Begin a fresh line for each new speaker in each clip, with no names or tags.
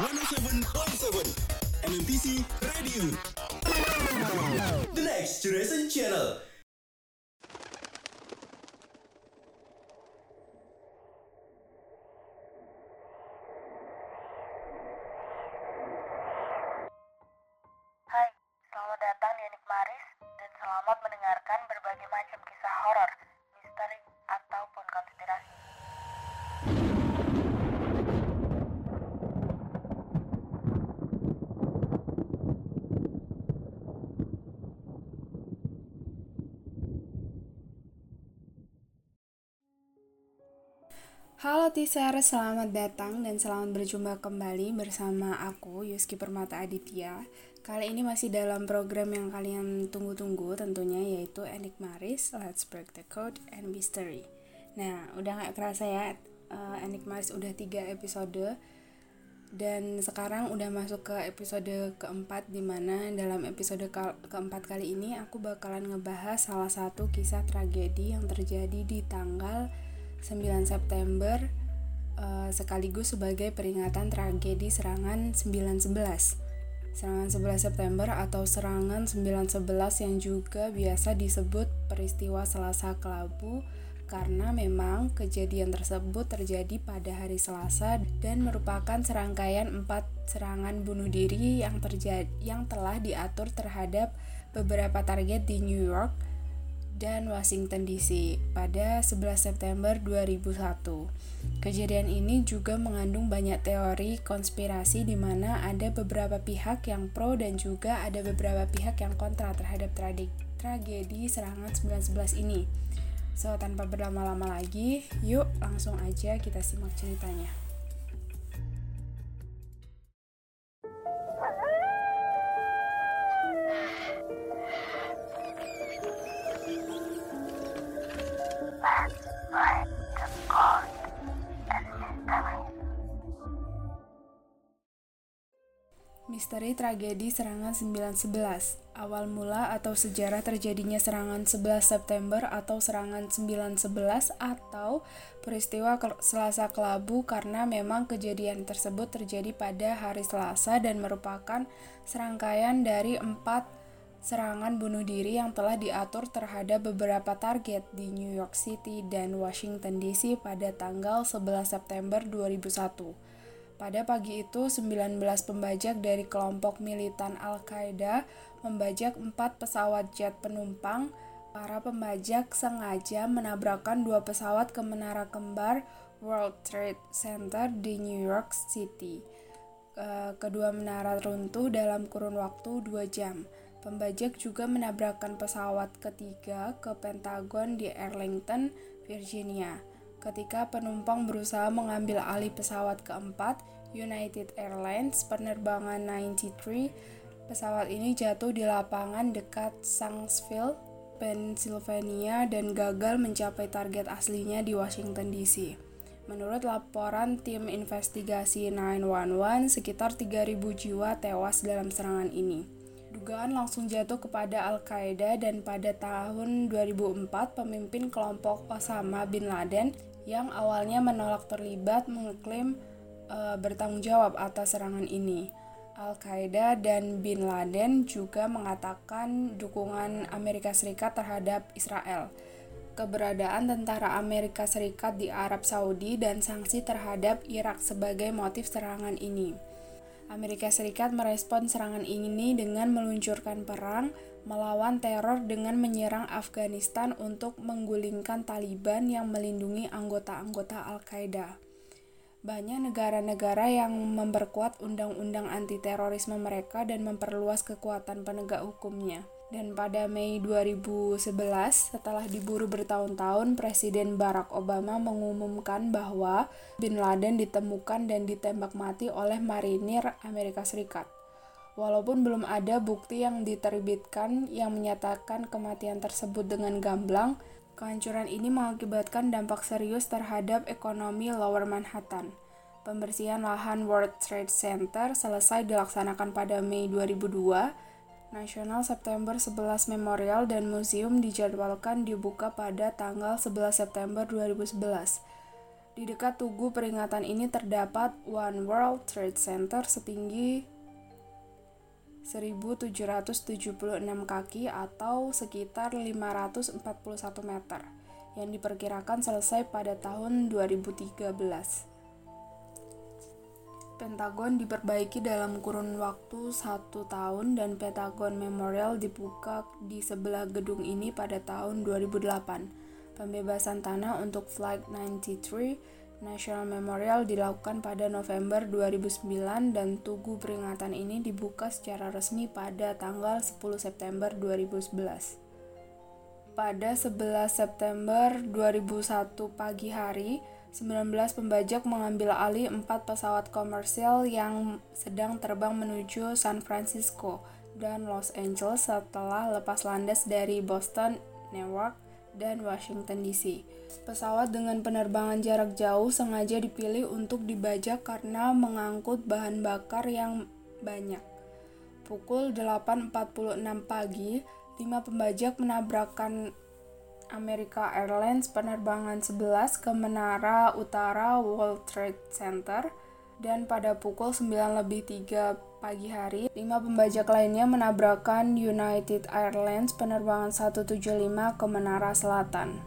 107.7 MMTC Radio. The Next Generation Channel
Halo teaser, selamat datang dan selamat berjumpa kembali bersama aku Yuski Permata Aditya. Kali ini masih dalam program yang kalian tunggu-tunggu tentunya yaitu Enigmaris, Let's Break the Code and Mystery. Nah, udah gak kerasa ya, uh, Enigmaris udah 3 episode dan sekarang udah masuk ke episode keempat di mana dalam episode ke- keempat kali ini aku bakalan ngebahas salah satu kisah tragedi yang terjadi di tanggal 9 September eh, sekaligus sebagai peringatan tragedi serangan 911. Serangan 11 September atau serangan 911 yang juga biasa disebut peristiwa Selasa Kelabu karena memang kejadian tersebut terjadi pada hari Selasa dan merupakan serangkaian empat serangan bunuh diri yang terjadi yang telah diatur terhadap beberapa target di New York, dan Washington DC pada 11 September 2001. Kejadian ini juga mengandung banyak teori konspirasi di mana ada beberapa pihak yang pro dan juga ada beberapa pihak yang kontra terhadap tragedi, serangan 911 ini. So, tanpa berlama-lama lagi, yuk langsung aja kita simak ceritanya. Tragedi serangan 911 Awal mula atau sejarah terjadinya serangan 11 September atau serangan 911 atau peristiwa Selasa Kelabu karena memang kejadian tersebut terjadi pada hari Selasa dan merupakan serangkaian dari empat serangan bunuh diri yang telah diatur terhadap beberapa target di New York City dan Washington DC pada tanggal 11 September 2001. Pada pagi itu, 19 pembajak dari kelompok militan Al-Qaeda membajak empat pesawat jet penumpang. Para pembajak sengaja menabrakkan dua pesawat ke menara kembar World Trade Center di New York City. Kedua menara runtuh dalam kurun waktu dua jam. Pembajak juga menabrakkan pesawat ketiga ke Pentagon di Arlington, Virginia. Ketika penumpang berusaha mengambil alih pesawat keempat, United Airlines penerbangan 93, pesawat ini jatuh di lapangan dekat Shanksville, Pennsylvania dan gagal mencapai target aslinya di Washington DC. Menurut laporan tim investigasi 911, sekitar 3.000 jiwa tewas dalam serangan ini. Dugaan langsung jatuh kepada Al-Qaeda dan pada tahun 2004 pemimpin kelompok Osama bin Laden yang awalnya menolak terlibat mengklaim e, bertanggung jawab atas serangan ini. Al-Qaeda dan bin Laden juga mengatakan dukungan Amerika Serikat terhadap Israel. Keberadaan tentara Amerika Serikat di Arab Saudi dan sanksi terhadap Irak sebagai motif serangan ini. Amerika Serikat merespon serangan ini dengan meluncurkan perang melawan teror dengan menyerang Afghanistan untuk menggulingkan Taliban yang melindungi anggota-anggota Al-Qaeda. Banyak negara-negara yang memperkuat undang-undang anti-terorisme mereka dan memperluas kekuatan penegak hukumnya. Dan pada Mei 2011, setelah diburu bertahun-tahun, Presiden Barack Obama mengumumkan bahwa Bin Laden ditemukan dan ditembak mati oleh marinir Amerika Serikat. Walaupun belum ada bukti yang diterbitkan yang menyatakan kematian tersebut dengan gamblang, kehancuran ini mengakibatkan dampak serius terhadap ekonomi Lower Manhattan. Pembersihan lahan World Trade Center selesai dilaksanakan pada Mei 2002 National September 11 Memorial dan Museum dijadwalkan dibuka pada tanggal 11 September 2011. Di dekat tugu peringatan ini terdapat One World Trade Center setinggi 1776 kaki atau sekitar 541 meter yang diperkirakan selesai pada tahun 2013. Pentagon diperbaiki dalam kurun waktu satu tahun dan Pentagon Memorial dibuka di sebelah gedung ini pada tahun 2008. Pembebasan tanah untuk Flight 93 National Memorial dilakukan pada November 2009 dan tugu peringatan ini dibuka secara resmi pada tanggal 10 September 2011. Pada 11 September 2001 pagi hari, 19 pembajak mengambil alih empat pesawat komersial yang sedang terbang menuju San Francisco dan Los Angeles setelah lepas landas dari Boston, Newark, dan Washington DC. Pesawat dengan penerbangan jarak jauh sengaja dipilih untuk dibajak karena mengangkut bahan bakar yang banyak. Pukul 8.46 pagi, lima pembajak menabrakkan America Airlines penerbangan 11 ke Menara Utara World Trade Center dan pada pukul 9 lebih 3 pagi hari, lima pembajak lainnya menabrakkan United Airlines penerbangan 175 ke Menara Selatan.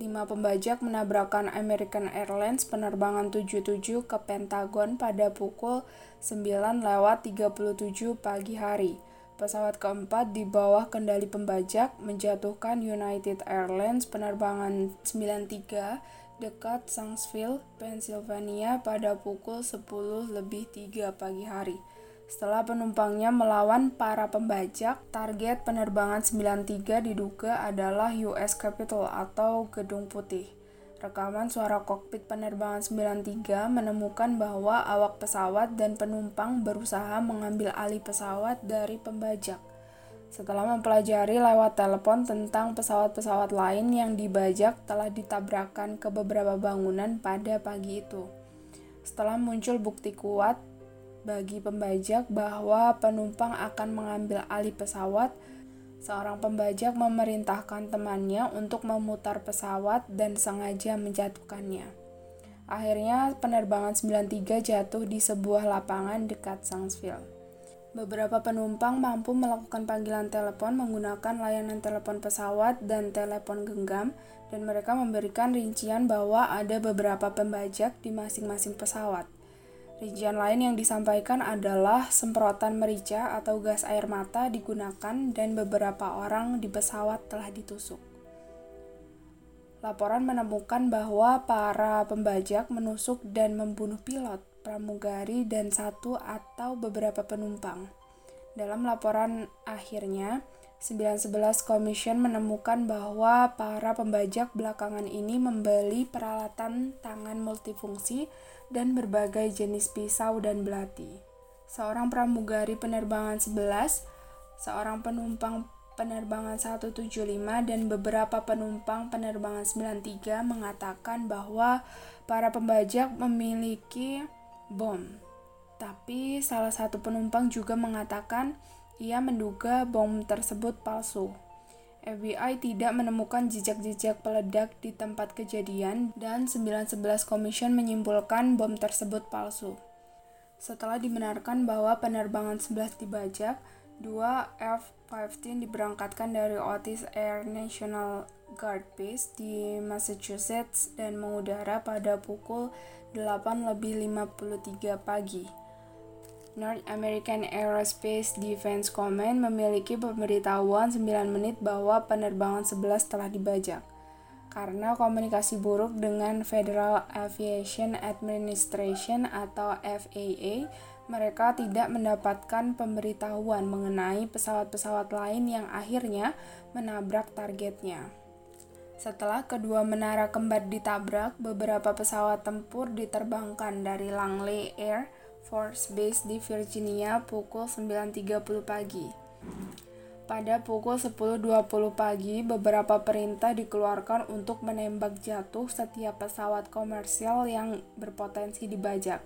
Lima pembajak menabrakkan American Airlines penerbangan 77 ke Pentagon pada pukul 9 lewat 37 pagi hari. Pesawat keempat di bawah kendali pembajak menjatuhkan United Airlines penerbangan 93 dekat Shanksville, Pennsylvania pada pukul 10 lebih 3 pagi hari. Setelah penumpangnya melawan para pembajak, target penerbangan 93 diduga adalah US Capitol atau Gedung Putih. Rekaman suara kokpit penerbangan 93 menemukan bahwa awak pesawat dan penumpang berusaha mengambil alih pesawat dari pembajak. Setelah mempelajari lewat telepon tentang pesawat-pesawat lain yang dibajak telah ditabrakkan ke beberapa bangunan pada pagi itu. Setelah muncul bukti kuat bagi pembajak bahwa penumpang akan mengambil alih pesawat, Seorang pembajak memerintahkan temannya untuk memutar pesawat dan sengaja menjatuhkannya. Akhirnya penerbangan 93 jatuh di sebuah lapangan dekat Sangsville. Beberapa penumpang mampu melakukan panggilan telepon menggunakan layanan telepon pesawat dan telepon genggam dan mereka memberikan rincian bahwa ada beberapa pembajak di masing-masing pesawat. Rincian lain yang disampaikan adalah semprotan merica atau gas air mata digunakan dan beberapa orang di pesawat telah ditusuk. Laporan menemukan bahwa para pembajak menusuk dan membunuh pilot, pramugari, dan satu atau beberapa penumpang. Dalam laporan akhirnya, 911 Commission menemukan bahwa para pembajak belakangan ini membeli peralatan tangan multifungsi dan berbagai jenis pisau dan belati. Seorang pramugari penerbangan 11, seorang penumpang penerbangan 175 dan beberapa penumpang penerbangan 93 mengatakan bahwa para pembajak memiliki bom. Tapi salah satu penumpang juga mengatakan ia menduga bom tersebut palsu. FBI tidak menemukan jejak-jejak peledak di tempat kejadian dan 911 Commission menyimpulkan bom tersebut palsu. Setelah dibenarkan bahwa penerbangan 11 dibajak, dua F-15 diberangkatkan dari Otis Air National Guard Base di Massachusetts dan mengudara pada pukul 8 lebih 53 pagi. North American Aerospace Defense Command memiliki pemberitahuan 9 menit bahwa penerbangan 11 telah dibajak. Karena komunikasi buruk dengan Federal Aviation Administration atau FAA, mereka tidak mendapatkan pemberitahuan mengenai pesawat-pesawat lain yang akhirnya menabrak targetnya. Setelah kedua menara kembar ditabrak, beberapa pesawat tempur diterbangkan dari Langley Air Force Base di Virginia pukul 9.30 pagi. Pada pukul 10.20 pagi, beberapa perintah dikeluarkan untuk menembak jatuh setiap pesawat komersial yang berpotensi dibajak.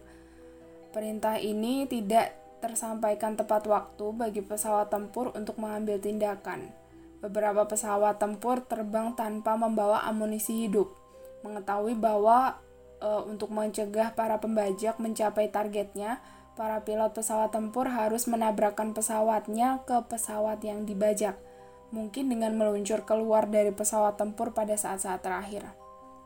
Perintah ini tidak tersampaikan tepat waktu bagi pesawat tempur untuk mengambil tindakan. Beberapa pesawat tempur terbang tanpa membawa amunisi hidup. Mengetahui bahwa uh, untuk mencegah para pembajak mencapai targetnya, para pilot pesawat tempur harus menabrakkan pesawatnya ke pesawat yang dibajak, mungkin dengan meluncur keluar dari pesawat tempur pada saat-saat terakhir.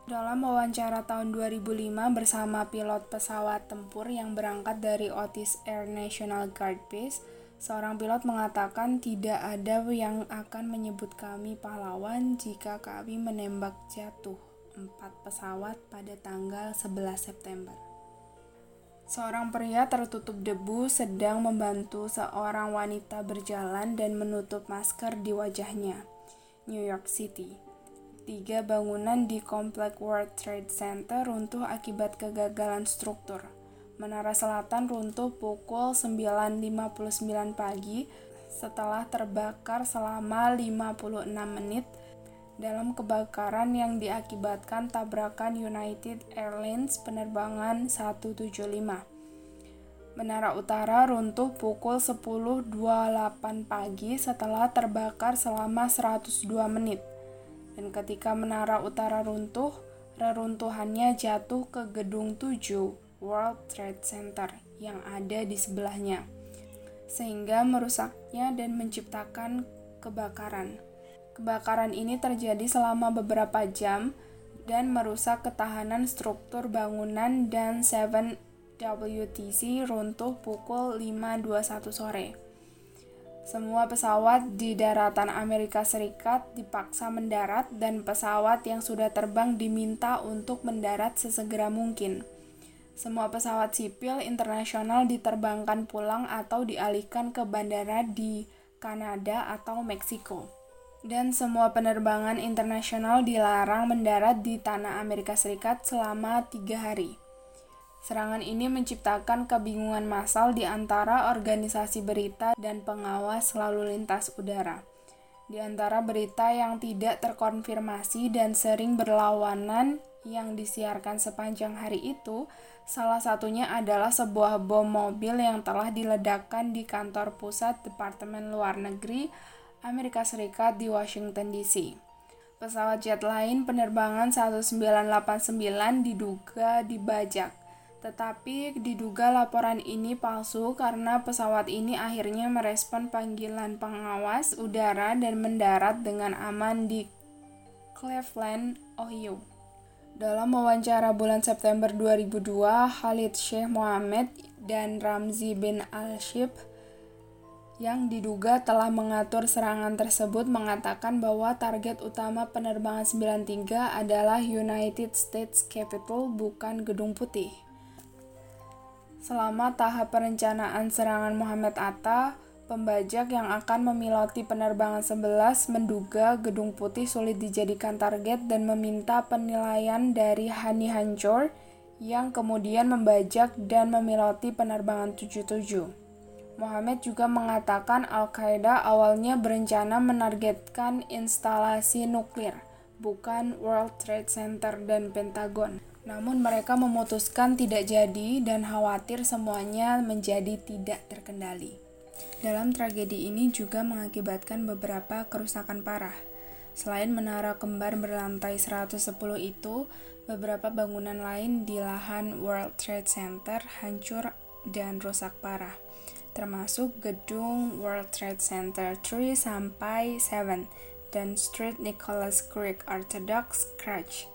Dalam wawancara tahun 2005 bersama pilot pesawat tempur yang berangkat dari Otis Air National Guard Base, seorang pilot mengatakan tidak ada yang akan menyebut kami pahlawan jika kami menembak jatuh empat pesawat pada tanggal 11 September. Seorang pria tertutup debu sedang membantu seorang wanita berjalan dan menutup masker di wajahnya. New York City. Tiga bangunan di komplek World Trade Center runtuh akibat kegagalan struktur. Menara Selatan runtuh pukul 9.59 pagi setelah terbakar selama 56 menit dalam kebakaran yang diakibatkan tabrakan United Airlines penerbangan 175. Menara Utara runtuh pukul 10.28 pagi setelah terbakar selama 102 menit dan ketika menara utara runtuh, reruntuhannya jatuh ke gedung 7 World Trade Center yang ada di sebelahnya, sehingga merusaknya dan menciptakan kebakaran. Kebakaran ini terjadi selama beberapa jam dan merusak ketahanan struktur bangunan dan 7 WTC runtuh pukul 5.21 sore. Semua pesawat di daratan Amerika Serikat dipaksa mendarat dan pesawat yang sudah terbang diminta untuk mendarat sesegera mungkin. Semua pesawat sipil internasional diterbangkan pulang atau dialihkan ke bandara di Kanada atau Meksiko. Dan semua penerbangan internasional dilarang mendarat di tanah Amerika Serikat selama tiga hari. Serangan ini menciptakan kebingungan massal di antara organisasi berita dan pengawas lalu lintas udara. Di antara berita yang tidak terkonfirmasi dan sering berlawanan yang disiarkan sepanjang hari itu, salah satunya adalah sebuah bom mobil yang telah diledakkan di kantor pusat Departemen Luar Negeri Amerika Serikat di Washington DC. Pesawat jet lain penerbangan 1989 diduga dibajak tetapi diduga laporan ini palsu karena pesawat ini akhirnya merespon panggilan pengawas udara dan mendarat dengan aman di Cleveland, Ohio. Dalam wawancara bulan September 2002, Khalid Sheikh Mohammed dan Ramzi bin Al-Shib yang diduga telah mengatur serangan tersebut mengatakan bahwa target utama penerbangan 93 adalah United States Capitol bukan Gedung Putih. Selama tahap perencanaan serangan Muhammad Atta, pembajak yang akan memiloti penerbangan 11 menduga Gedung Putih sulit dijadikan target dan meminta penilaian dari Hani Hancur yang kemudian membajak dan memiloti penerbangan 77. Muhammad juga mengatakan Al-Qaeda awalnya berencana menargetkan instalasi nuklir, bukan World Trade Center dan Pentagon. Namun mereka memutuskan tidak jadi dan khawatir semuanya menjadi tidak terkendali. Dalam tragedi ini juga mengakibatkan beberapa kerusakan parah. Selain menara kembar berlantai 110 itu, beberapa bangunan lain di lahan World Trade Center hancur dan rusak parah, termasuk gedung World Trade Center 3 sampai 7 dan Street Nicholas Creek Orthodox Church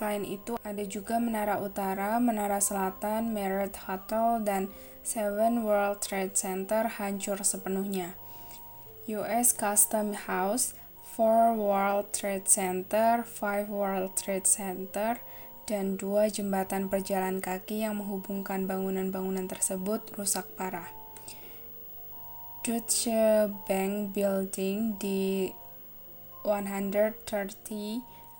Selain itu, ada juga Menara Utara, Menara Selatan, Marriott Hotel, dan Seven World Trade Center hancur sepenuhnya. US Custom House, Four World Trade Center, Five World Trade Center, dan dua jembatan perjalan kaki yang menghubungkan bangunan-bangunan tersebut rusak parah. Deutsche Bank Building di 130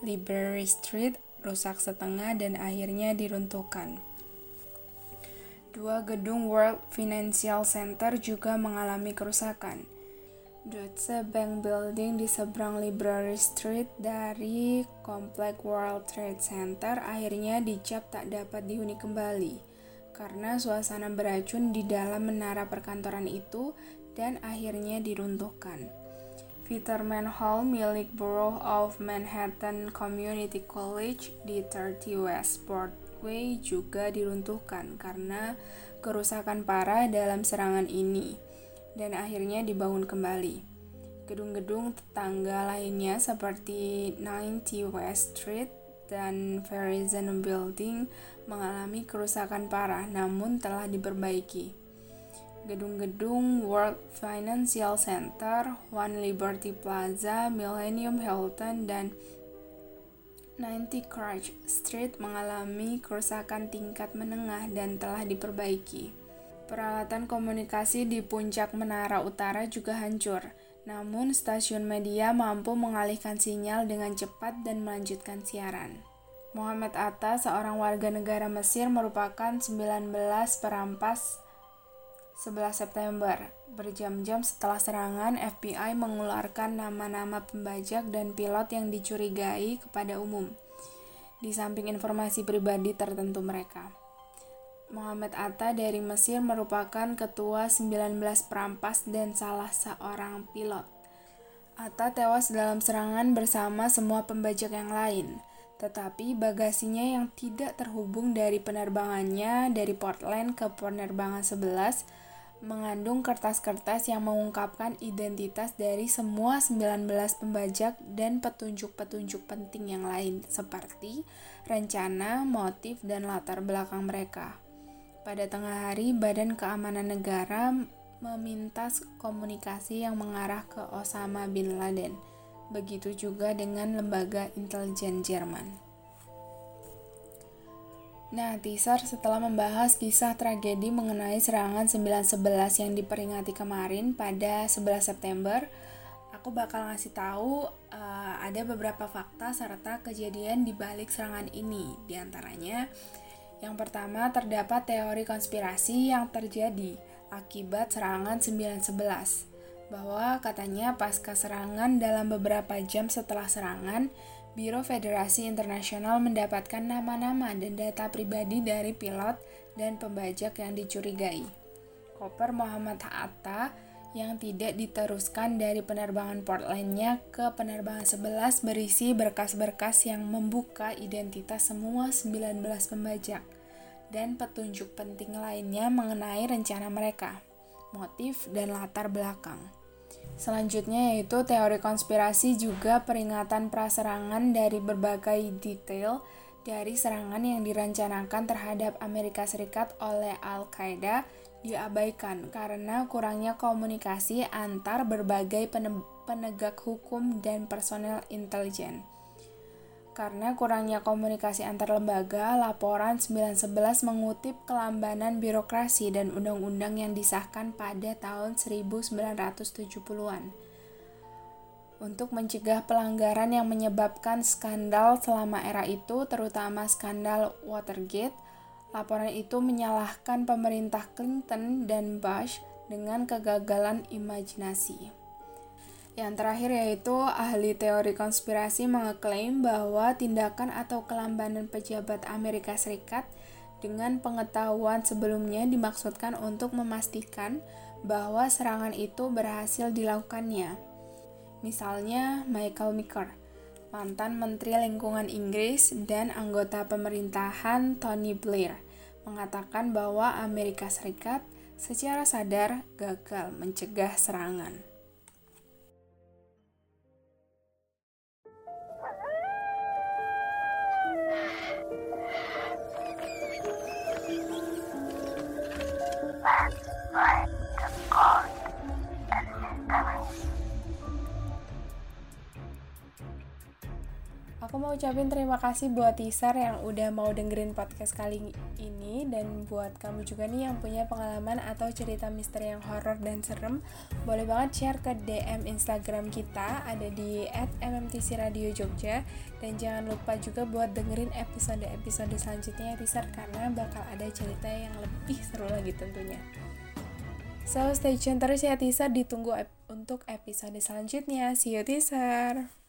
Library Street rusak setengah dan akhirnya diruntuhkan. Dua gedung World Financial Center juga mengalami kerusakan. Deutsche Bank Building di seberang Library Street dari komplek World Trade Center akhirnya dicap tak dapat dihuni kembali karena suasana beracun di dalam menara perkantoran itu dan akhirnya diruntuhkan. Peterman Hall milik Borough of Manhattan Community College di 30 West Broadway juga diruntuhkan karena kerusakan parah dalam serangan ini dan akhirnya dibangun kembali. Gedung-gedung tetangga lainnya seperti 90 West Street dan Verizon Building mengalami kerusakan parah namun telah diperbaiki gedung-gedung World Financial Center, One Liberty Plaza, Millennium Hilton, dan 90 Crouch Street mengalami kerusakan tingkat menengah dan telah diperbaiki. Peralatan komunikasi di puncak menara utara juga hancur, namun stasiun media mampu mengalihkan sinyal dengan cepat dan melanjutkan siaran. Muhammad Atta, seorang warga negara Mesir, merupakan 19 perampas 11 September, berjam-jam setelah serangan, FBI mengeluarkan nama-nama pembajak dan pilot yang dicurigai kepada umum, di samping informasi pribadi tertentu mereka. Muhammad Atta dari Mesir merupakan ketua 19 perampas dan salah seorang pilot. Atta tewas dalam serangan bersama semua pembajak yang lain, tetapi bagasinya yang tidak terhubung dari penerbangannya dari Portland ke penerbangan 11 mengandung kertas-kertas yang mengungkapkan identitas dari semua 19 pembajak dan petunjuk-petunjuk penting yang lain seperti rencana, motif, dan latar belakang mereka. Pada tengah hari, Badan Keamanan Negara meminta komunikasi yang mengarah ke Osama bin Laden. Begitu juga dengan lembaga intelijen Jerman. Nah, teaser setelah membahas kisah tragedi mengenai serangan 911 yang diperingati kemarin pada 11 September, aku bakal ngasih tahu uh, ada beberapa fakta serta kejadian di balik serangan ini. Di antaranya, yang pertama terdapat teori konspirasi yang terjadi akibat serangan 911 bahwa katanya pasca serangan dalam beberapa jam setelah serangan Biro Federasi Internasional mendapatkan nama-nama dan data pribadi dari pilot dan pembajak yang dicurigai. Koper Muhammad Hatta yang tidak diteruskan dari penerbangan Portlandnya ke penerbangan 11 berisi berkas-berkas yang membuka identitas semua 19 pembajak dan petunjuk penting lainnya mengenai rencana mereka, motif, dan latar belakang. Selanjutnya yaitu teori konspirasi juga peringatan praserangan dari berbagai detail dari serangan yang direncanakan terhadap Amerika Serikat oleh Al-Qaeda diabaikan karena kurangnya komunikasi antar berbagai penegak hukum dan personel intelijen. Karena kurangnya komunikasi antar lembaga, laporan 911 mengutip kelambanan birokrasi dan undang-undang yang disahkan pada tahun 1970-an. Untuk mencegah pelanggaran yang menyebabkan skandal selama era itu, terutama skandal Watergate, laporan itu menyalahkan pemerintah Clinton dan Bush dengan kegagalan imajinasi. Yang terakhir yaitu ahli teori konspirasi mengeklaim bahwa tindakan atau kelambanan pejabat Amerika Serikat dengan pengetahuan sebelumnya dimaksudkan untuk memastikan bahwa serangan itu berhasil dilakukannya. Misalnya Michael Meeker, mantan Menteri Lingkungan Inggris dan anggota pemerintahan Tony Blair, mengatakan bahwa Amerika Serikat secara sadar gagal mencegah serangan. Wow. Mau ucapin terima kasih buat teaser yang udah mau dengerin podcast kali ini dan buat kamu juga nih yang punya pengalaman atau cerita misteri yang horor dan serem, boleh banget share ke DM Instagram kita ada di @mmtcradiojogja dan jangan lupa juga buat dengerin episode-episode selanjutnya ya teaser karena bakal ada cerita yang lebih seru lagi tentunya. So stay tune terus ya teaser ditunggu ep untuk episode selanjutnya. See you teaser.